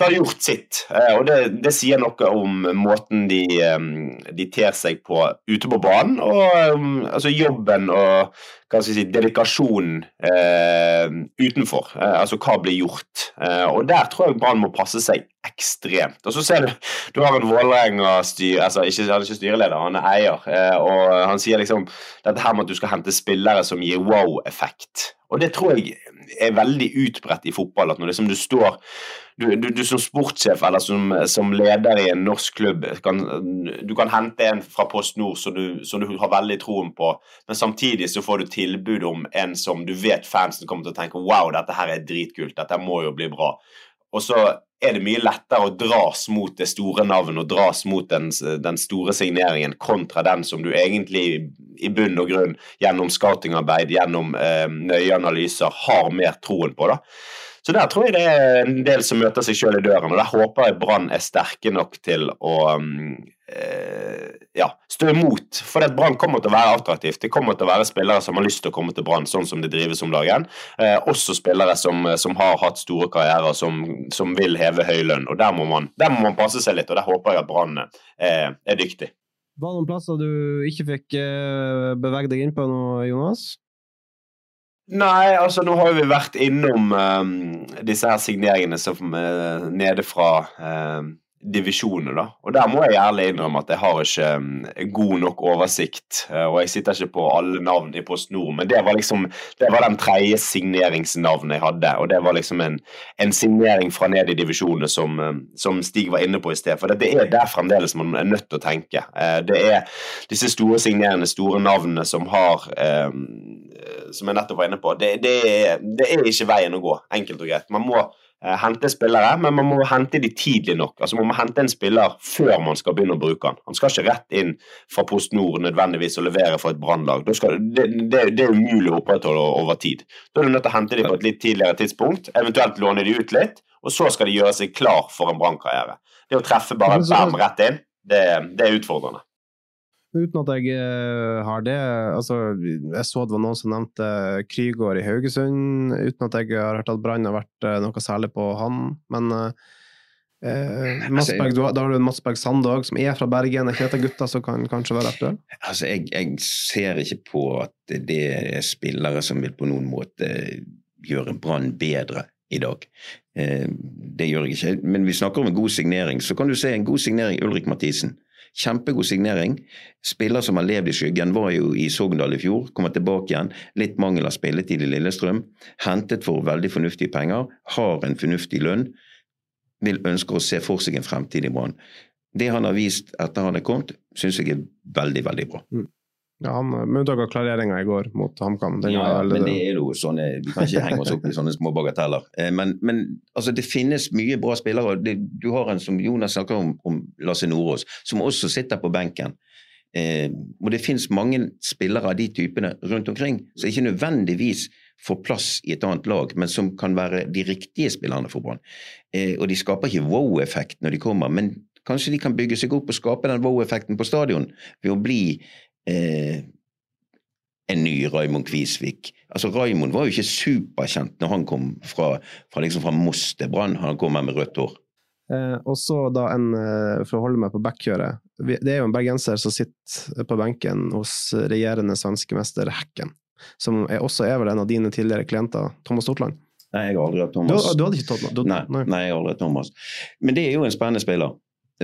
[SPEAKER 4] hadde gjort sitt. Eh, og det, det sier noe om måten de, eh, de ter seg på ute på banen banen, og um, altså jobben og hva skal si, dedikasjonen eh, utenfor. Eh, altså hva blir gjort. Eh, og der tror jeg Brann må passe seg ekstremt. Og så ser du du har en Vålerenga-styr altså ikke, Han er ikke styreleder, han er eier, eh, og han sier liksom dette her med at du skal hente spillere som gir wow-effekt. Og det tror jeg er veldig utbredt i fotball. at når liksom du står du, du, du, som sportssjef eller som, som, leder i en norsk klubb kan, Du kan hente en fra Post Nord som du, som du, har veldig troen på, men samtidig så får du tilbud om en som du vet fansen kommer til å tenke wow, dette her er dritkult, dette må jo bli bra. Og så er det mye lettere å dras mot det store navnet og dras mot den, den, store signeringen kontra den som du egentlig i bunn og grunn gjennom scoutingarbeid, gjennom eh, nøye analyser, har mer troen på. da. Så der tror jeg det er en del som møter seg sjøl i døren, og der håper jeg Brann er sterke nok til å um, ja, stå imot. For det Brann kommer til å være attraktivt. Det kommer til å være spillere som har lyst til å komme til Brann, sånn som det drives om dagen. Eh, også spillere som, som, har hatt store karrierer, som, som vil heve høy lønn. Og der må, man, der må, man, passe seg litt, og der håper jeg at Brann eh, er dyktig.
[SPEAKER 1] Var det noen plasser du ikke fikk eh, bevege deg inn på nå, Jonas?
[SPEAKER 4] Nei, altså nå har vi vært innom um, disse her signeringene som nede fra divisjoner, da. Og der må jeg ærlig innrømme at jeg har ikke um, god nok oversikt. Uh, og jeg sitter ikke på alle navn i Post Nord, men det var liksom det var den tredje signeringsnavnet jeg hadde. Og det var liksom en, en signering fra ned i divisjonene som, um, som, Stig var inne på i sted. For det er der fremdeles man er nødt til å tenke. Uh, det er disse store signerende, store navnene, som har um, som jeg nettopp var inne på, det, det, det, er ikke veien å gå, enkelt og greit. Man må hente spillere, men man må hente de tidlig nok. Altså Man må hente en spiller før man skal begynne å bruke han. Han skal ikke rett inn fra Post Nord nødvendigvis og levere for et brannlag. Det, det, er umulig å opprettholde over tid. Da er du nødt til å hente de på et litt tidligere tidspunkt, eventuelt låne de ut litt, og så skal de gjøre seg klar for en brannkarriere. Det å treffe bare bam rett inn, det, det er utfordrende.
[SPEAKER 1] Uten at jeg uh, har det altså, Jeg så det var noen som nevnte Krygård i Haugesund, uten at jeg har hørt at Brann har vært uh, noe særlig på han. Men uh, Madsberg, da har du Madsberg Sandog, som er fra Bergen. Er ikke dette gutter som kan kanskje være aktuelle?
[SPEAKER 2] Altså, jeg, jeg, ser ikke på at det er spillere som vil på noen måte gjøre Brann bedre i dag. det gjør jeg ikke. Men vi snakker om en god signering. Så kan du se en god signering Ulrik Mathisen. Kjempegod signering. Spiller som har levd i skyggen, var jo i Sogndal i fjor, kommer tilbake igjen. Litt mangel av spilletid i Lillestrøm. Hentet for veldig fornuftige penger, har en fornuftig lønn. Vil ønske å se for seg en fremtid i Brann. Det han har vist etter han er kommet, syns jeg er veldig, veldig bra. Mm.
[SPEAKER 1] Ja, han Med unntak av klareringa i går mot HamKam.
[SPEAKER 2] Ja, men det er jo sånne, Vi kan ikke henge oss opp i sånne små bagateller. Eh, men, men altså, det finnes mye bra spillere. Det, du har en som Jonas snakker om, om Lasse Nordås, som også sitter på benken. Eh, og det finnes mange spillere av de typene rundt omkring som ikke nødvendigvis får plass i et annet lag, men som kan være de riktige spillerne for Brann. Eh, og de skaper ikke wow-effekt når de kommer, men kanskje de kan bygge seg opp og skape den wow-effekten på stadion ved å bli eh, en ny Raymond Kvisvik. Altså, Raymond var jo ikke superkjent når han kom fra, fra, liksom fra Moss til Brann. Han kom her med rødt hår.
[SPEAKER 1] Eh, og så da en, eh, for å holde meg på backkjøret, det er jo en bergenser som sitter på benken hos regjerende svenske mester Hekken, som er også er vel en av dine tidligere klienter, Thomas Stortland?
[SPEAKER 2] Nei, jeg har aldri hatt Thomas.
[SPEAKER 1] Du, du hadde ikke Thomas?
[SPEAKER 2] Nei, nei. nei, jeg har aldri hatt Thomas. Men det er jo en spennende spiller.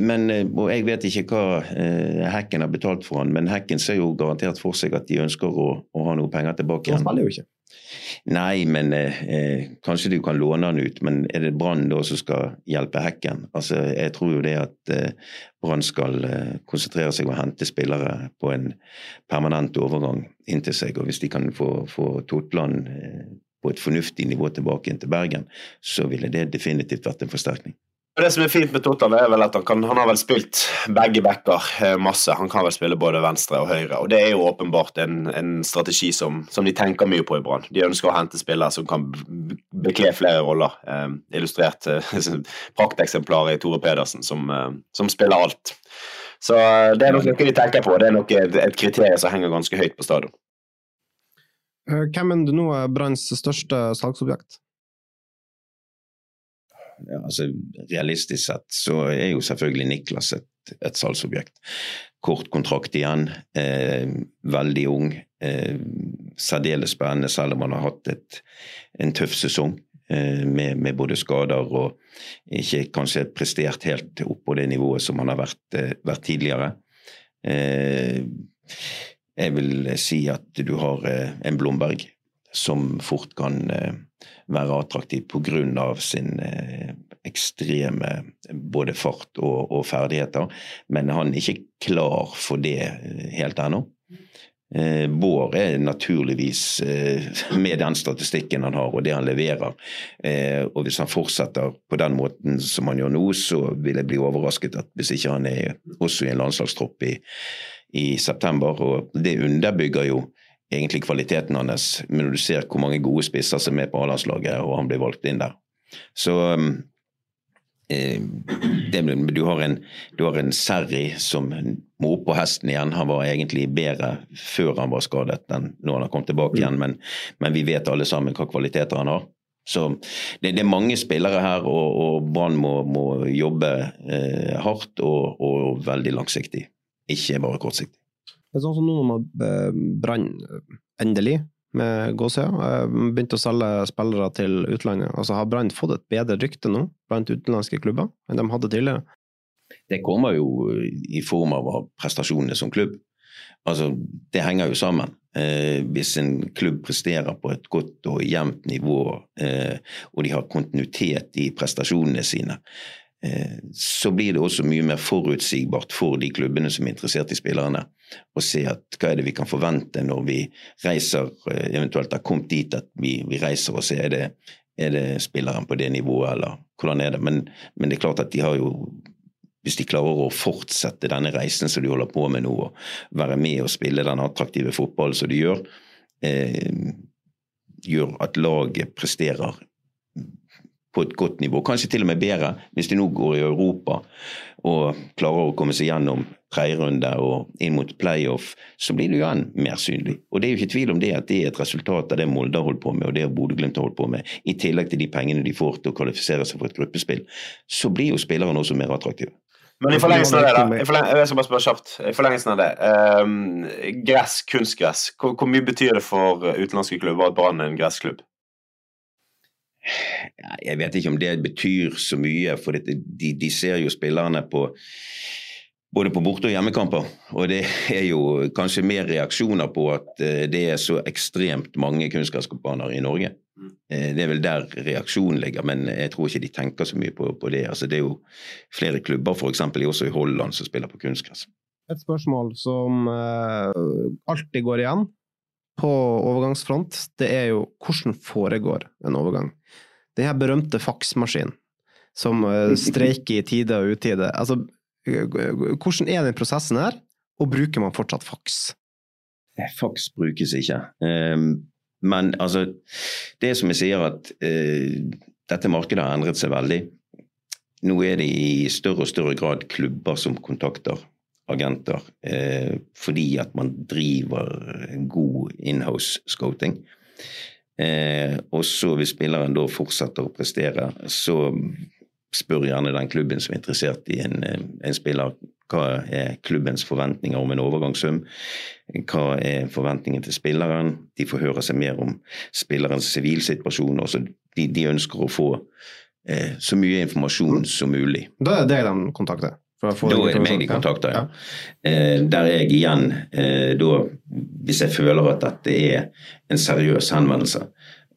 [SPEAKER 2] Men, eh, og Jeg vet ikke hva eh, Hekken har betalt for han, men Hekken ser jo garantert for seg at de ønsker å, å ha noe penger tilbake
[SPEAKER 1] igjen. Han spiller jo ikke.
[SPEAKER 2] Nei, men eh, eh, kanskje du kan låne han ut. Men er det Brann da som skal hjelpe Hekken? Altså, Jeg tror jo det at eh, Brann skal eh, konsentrere seg om å hente spillere på en permanent overgang inntil seg. Og hvis de kan få, få Totland på et fornuftig nivå tilbake inn til Bergen, så ville det definitivt vært en forsterkning.
[SPEAKER 4] Det som er fint med Total, er vel at han, kan, han har vel spilt begge backer eh, masse. Han kan vel spille både venstre og høyre. og Det er jo åpenbart en, en strategi som, som, de tenker mye på i Brann. De ønsker å hente spillere som kan bekle flere roller. Eh, illustrert eh, prakteksemplaret i Tore Pedersen, som, eh, som, spiller alt. Så eh, det er noe de tenker på. Det er nok et, et kriterium som henger ganske høyt på stadion.
[SPEAKER 1] Eh, hvem er nå Branns største salgsobjekt?
[SPEAKER 2] Ja, altså, realistisk sett så er jo selvfølgelig Niklas et, et salgsobjekt. Kort kontrakt igjen, eh, veldig ung. Eh, særdeles spennende, selv om han har hatt et, en tøff sesong eh, med, med, både skader og ikke kanskje prestert helt opp på det nivået som han har vært, eh, vært tidligere. Eh, jeg vil si at du har eh, en Blomberg som fort kan være attraktiv pga. sin eh, ekstreme både fart og, og, ferdigheter. Men han er ikke klar for det eh, helt ennå. Eh, Bård er naturligvis eh, med den statistikken han har og det han leverer. Eh, og hvis han fortsetter på den måten som han gjør nå, så vil jeg bli overrasket at hvis ikke han er også i en landslagstropp i, i september. Og det underbygger jo egentlig kvaliteten hans, men når du ser hvor mange gode spisser som er på A-landslaget, og han blir valgt inn der. Så Eh, det, du, har en, du har en Serri som må opp på hesten igjen. Han var egentlig bedre før han var skadet enn når han har kommet tilbake igjen, men, men vi vet alle sammen hva kvaliteter han har. Så det, det er mange spillere her, og, og Brann må, må, jobbe eh, hardt og, og, veldig langsiktig, ikke bare kortsiktig.
[SPEAKER 1] Det er sånn som nå når man Brann endelig med gåsehud. Begynte å selge spillere til utlandet. Altså Har Brann fått et bedre rykte nå blant utenlandske klubber enn de hadde tidligere?
[SPEAKER 2] Det kommer jo i form av prestasjonene som klubb. Altså, Det henger jo sammen. Eh, hvis en klubb presterer på et godt og jevnt nivå, eh, og de har kontinuitet i prestasjonene sine, Eh, så blir det også mye mer forutsigbart for de klubbene som er interessert i spillerne, å se at hva er det vi kan forvente når vi reiser, eh, eventuelt har kommet dit at vi, vi reiser og ser er det, er det spilleren på det nivået, eller hvordan er det. Men, men, det er klart at de har jo hvis de klarer å fortsette denne reisen som de holder på med nå, og være med og spille den attraktive fotballen som de gjør, eh, gjør at laget presterer på et godt nivå. Kanskje til og med bedre hvis de nå går i Europa og klarer å komme seg gjennom tredjerunde og inn mot playoff, så blir du igjen mer synlig. Og det er jo ikke tvil om det at det er et resultat av det Molde har holdt på med, og det Bodø-Glimt har holdt på med, i tillegg til de pengene de får til å kvalifisere seg for et gruppespill. Så blir jo spillerne også mer attraktive.
[SPEAKER 4] Men i forlengelsen av det, da, i forleng, jeg skal bare spørre kjapt. I forlengelsen av det, um, gress, kunstgress, hvor, hvor, mye betyr det for utenlandske klubber at Brann er en gressklubb?
[SPEAKER 2] Jeg vet ikke om det betyr så mye, for de, de ser jo spillerne på både på borte- og hjemmekamper. Og det er jo kanskje mer reaksjoner på at eh, det er så ekstremt mange kunstgressbaner i Norge. Eh, det er vel der reaksjonen ligger, men jeg tror ikke de tenker så mye på, på det. Altså, det er jo flere klubber, f.eks. også i Holland, som spiller på kunstgress.
[SPEAKER 1] Et spørsmål som uh, alltid går igjen på overgangsfront, det er jo hvordan foregår en overgang? Den her berømte faksmaskinen som streiker i tide og utide. Altså, hvordan er den prosessen her, og bruker man fortsatt faks?
[SPEAKER 2] Faks brukes ikke. Um, men altså, det er som jeg sier at uh, dette markedet har endret seg veldig. Nå er det i større og større grad klubber som kontakter agenter eh, fordi at man driver god inhouse scouting. Eh, og så hvis spilleren da fortsetter å prestere, så spør gjerne den klubben som er interessert i en, eh, en spiller, hva er klubbens forventninger om en overgangssum? Hva er forventningen til spilleren? De får høre seg mer om spillerens sivilsituasjon. De, de ønsker å få eh, så mye informasjon som mulig.
[SPEAKER 1] Da er det de kontakter?
[SPEAKER 2] Da er det meg de kontakter, ja. Eh, der jeg igjen, eh, da, hvis jeg føler at dette er en seriøs henvendelse,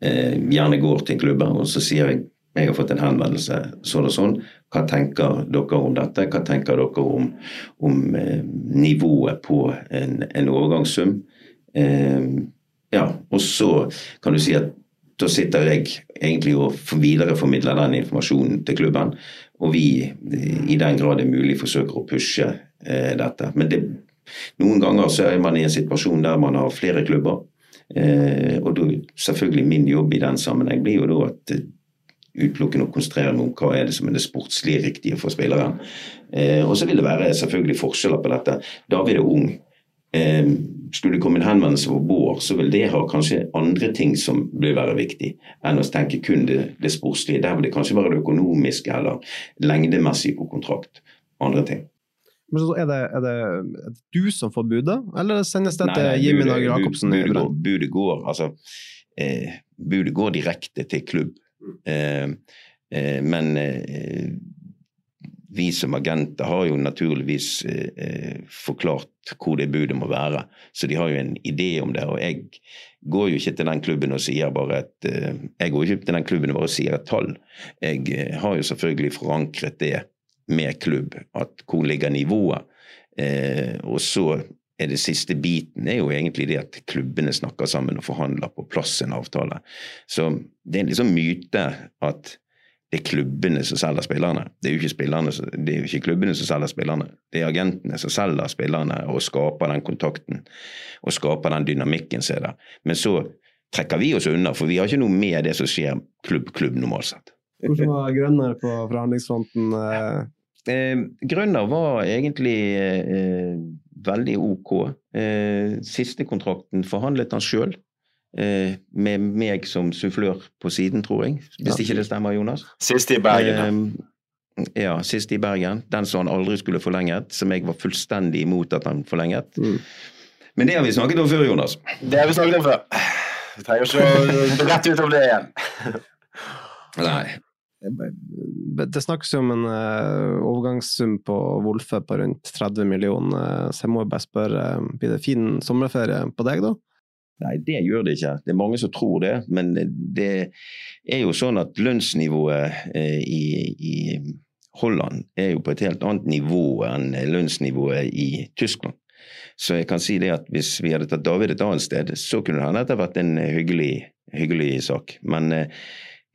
[SPEAKER 2] eh, gjerne går til en klubb og så sier jeg jeg har fått en henvendelse sånn og sånn. Hva tenker dere om dette? Hva tenker dere om, om eh, nivået på en, en overgangssum? Eh, ja, og så kan du si at da sitter jeg egentlig og videreformidler den informasjonen til klubben. Og vi, i den grad det er mulig, forsøker å pushe eh, dette. Men det, noen ganger så er man i en situasjon der man har flere klubber. Eh, og da, selvfølgelig min jobb i den sammenheng blir jo da at eh, utelukkende å konsentrere meg om hva er det som er det sportslige riktige for spilleren. Eh, og så vil det være selvfølgelig forskjeller på dette. David er ung. Eh, skulle det komme en henvendelse for Bård, så vil det ha kanskje andre ting som vil være viktig, enn å tenke kun det, det sportslige. Der vil det kanskje være det økonomiske eller lengdemessig på kontrakt. Andre ting.
[SPEAKER 1] Men så er det, er det du som får budet, eller sendes det til Jimmy Nager Jacobsen?
[SPEAKER 2] Budet, går, altså, eh, budet går direkte til klubb. Eh, eh, men eh, vi som agenter har jo naturligvis eh, forklart hvor det budet må være. Så de har jo en idé om det. Og jeg går jo ikke til den klubben og sier bare et eh, jeg går ikke til den klubben og bare sier et tall. Jeg eh, har jo selvfølgelig forankret det med klubb. at Hvor ligger nivået? Eh, og så er det siste biten, er jo egentlig det at klubbene snakker sammen og forhandler på plass en avtale. Så det er en liksom myte at det er klubbene som selger spillerne. Det er jo ikke, spillerne, det er jo ikke klubbene som selger spillerne. Det er agentene som selger spillerne og skaper den kontakten og skaper den dynamikken som er der. Men så trekker vi oss unna, for vi har ikke noe med det som skjer klubb-klubb normalt sett.
[SPEAKER 1] Hvordan var Grønner på forhandlingsfronten?
[SPEAKER 2] Eh, eh Grønner var egentlig eh, veldig ok. Eh, siste kontrakten forhandlet han sjøl. Eh, med meg som sufflør på siden, tror jeg. Hvis ikke det stemmer, Jonas?
[SPEAKER 4] Siste i Bergen,
[SPEAKER 2] ja. ja. Siste i Bergen. Den som han aldri skulle forlenget. Som jeg var fullstendig imot at han forlenget. Mm. Men det har vi snakket om før, Jonas.
[SPEAKER 4] Det har vi snakket om før. Vi trenger ikke å rett ut om det igjen.
[SPEAKER 2] Nei.
[SPEAKER 1] Det snakkes jo om en uh, overgangssum på Wolfe på rundt 30 millioner, så jeg må bare spørre, blir det fin sommerferie på deg da?
[SPEAKER 2] Nei, det gjør det ikke. Det er mange som tror det. Men det er jo sånn at lønnsnivået eh, i, i, Holland er jo på et helt annet nivå enn lønnsnivået i Tyskland. Så jeg kan si det at hvis vi hadde tatt David et annet sted, så kunne det hende at det vært en hyggelig, hyggelig sak. Men eh,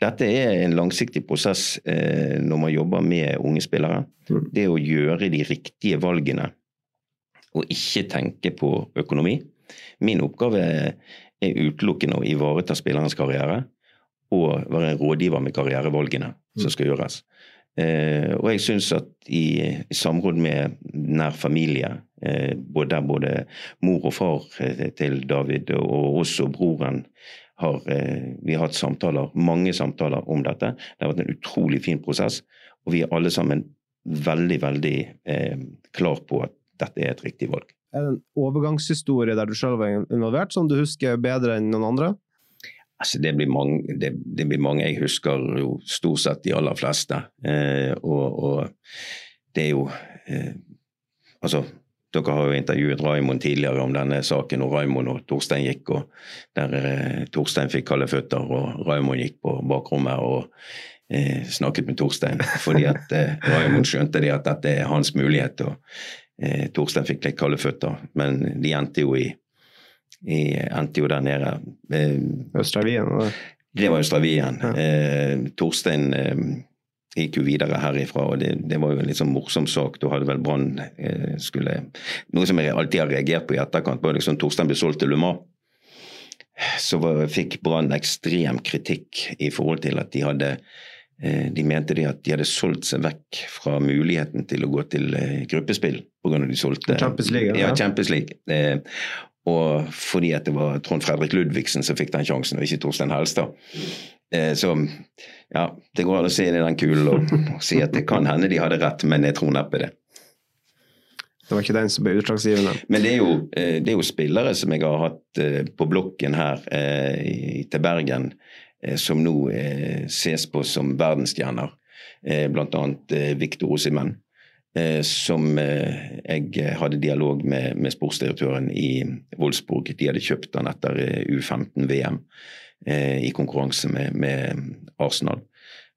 [SPEAKER 2] dette er en langsiktig prosess eh, når man jobber med unge spillere. Mm. Det å gjøre de riktige valgene og ikke tenke på økonomi. Min oppgave er utelukkende å ivareta spillerens karriere og være en rådgiver med karrierevalgene som skal gjøres. Eh, og jeg syns at i, i, samråd med nær familie, eh, både der både mor og far eh, til David og også broren har eh, vi har hatt samtaler, mange samtaler om dette. Det har vært en utrolig fin prosess, og vi er alle sammen veldig, veldig eh, klar på at dette er et riktig valg.
[SPEAKER 1] Er det en overgangshistorie der du selv var involvert, som du husker bedre enn noen andre?
[SPEAKER 2] Altså, det, blir mange, det, det, blir mange, Jeg husker jo stort sett de aller fleste. Eh, og, og, det er jo eh, Altså, dere har jo intervjuet Raimond tidligere om denne saken, og Raimond og Torstein gikk, og der eh, Torstein fikk kalde føtter, og Raimond gikk på bakrommet og eh, snakket med Torstein, fordi at eh, Raimond skjønte det at dette er hans mulighet. og eh, Torstein fikk litt kalde føtter, men de endte jo i, i endte jo der nede.
[SPEAKER 1] Eh, Østravien?
[SPEAKER 2] Det var Østravien. Ja. Eh, Torstein gikk jo videre herifra, og det, det, var jo en litt sånn morsom sak. Da hadde vel Brann eh, skulle Noe som jeg alltid har reagert på i etterkant, var liksom Torstein ble solgt til Luma. Så var, fikk Brann ekstrem kritikk i forhold til at de hadde Eh, de mente de at de hadde solgt seg vekk fra muligheten til å gå til eh, gruppespill pga. de solgte
[SPEAKER 1] Champions League.
[SPEAKER 2] Ja, Champions League. Eh, og fordi at det var Trond Fredrik Ludvigsen som fikk den sjansen, og ikke Torstein Helstad. Så ja, det går an å se inn i den kulen og, og si at det kan hende de hadde rett, men jeg tror neppe det.
[SPEAKER 1] Det var ikke den som ble utslagsgivende.
[SPEAKER 2] Men det er, jo, det er jo spillere som jeg har hatt på blokken her til Bergen, Eh, som nå eh, ses på som verdensstjerner. Blant annet Victor Osimen, som jeg hadde dialog med, med sportsdirektøren i Wolfsburg. De hadde kjøpt han etter U15-VM i konkurranse med, med, Arsenal.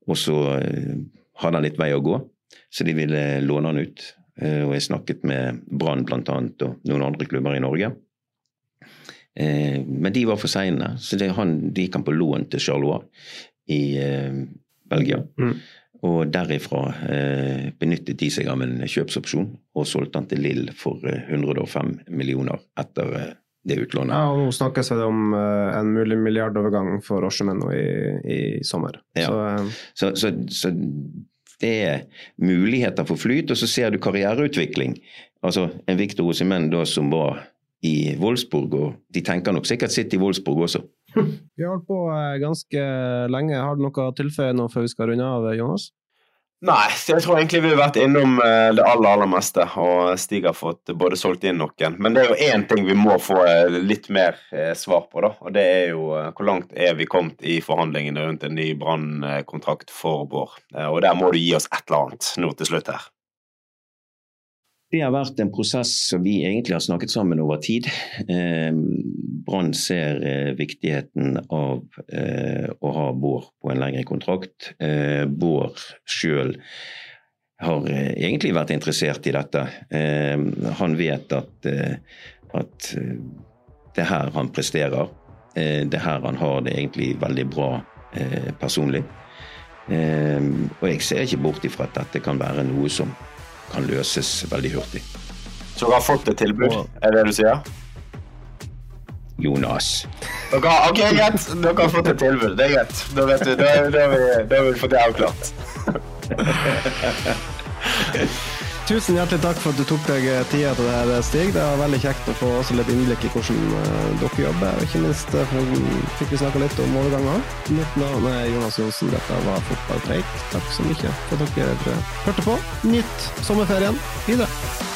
[SPEAKER 2] Og så hadde han litt vei å gå, så de ville låne han ut. Og jeg snakket med Brann bl.a. og noen andre klubber i Norge. Eh, men de var for seine, så det, han, de gikk han på lån til Charlois i eh, Belgia. Mm. Og derifra eh, benyttet de seg av en kjøpsopsjon og solgte han til Lill for 105 eh, millioner etter eh, det utlånet.
[SPEAKER 1] Ja, og Nå snakkes det om uh, en mulig milliardovergang for Oshemen i, i sommer.
[SPEAKER 2] Ja. Så, så, så, så, det er muligheter for flyt, og så ser du karriereutvikling. Altså En Victor Osimen da som var i Wolfsburg, og de tenker nok sikkert sitt i Wolfsburg også.
[SPEAKER 1] Vi har holdt på eh, ganske lenge. Har du noe å tilføye nå før vi skal runde av, Jonas?
[SPEAKER 4] Nei, jeg tror egentlig vi har vært innom eh, det aller aller meste, og Stig har fått både solgt inn noen. Men det er jo én ting vi må få eh, litt mer svar på, da. Og det er jo hvor langt er vi kommet i forhandlingene rundt en ny brannkontrakt for Bård. Og der må du gi oss et eller annet nå til slutt her.
[SPEAKER 2] Det har vært en prosess som vi egentlig har snakket sammen over tid. Eh, Brann ser eh, viktigheten av eh, å ha Bård på en lengre kontrakt. Eh, Bård sjøl har eh, egentlig vært interessert i dette. Eh, han vet at at eh, det er her han presterer. Det er her han har det egentlig veldig bra personlig. Og jeg ser ikke bort ifra at dette kan være noe som kan løses veldig hurtig.
[SPEAKER 4] Så dere har fått et tilbud, er det det du sier?
[SPEAKER 2] Jonas.
[SPEAKER 4] Dere, ok, greit. Dere har fått et tilbud. Det er greit. Da vet du, da, da, da har vi fått det avklart.
[SPEAKER 1] Tusen hjertelig takk for at du tok deg tida til det her, Stig. Det var veldig kjekt å få også litt innblikk i hvordan uh, dere jobber. Ikke minst uh, fikk vi snakka litt om overganger. Mitt navn er Jonas Johnsen. Dette var Fotballpreik. Takk så mye for at dere hørte på. Nytt sommerferien videre.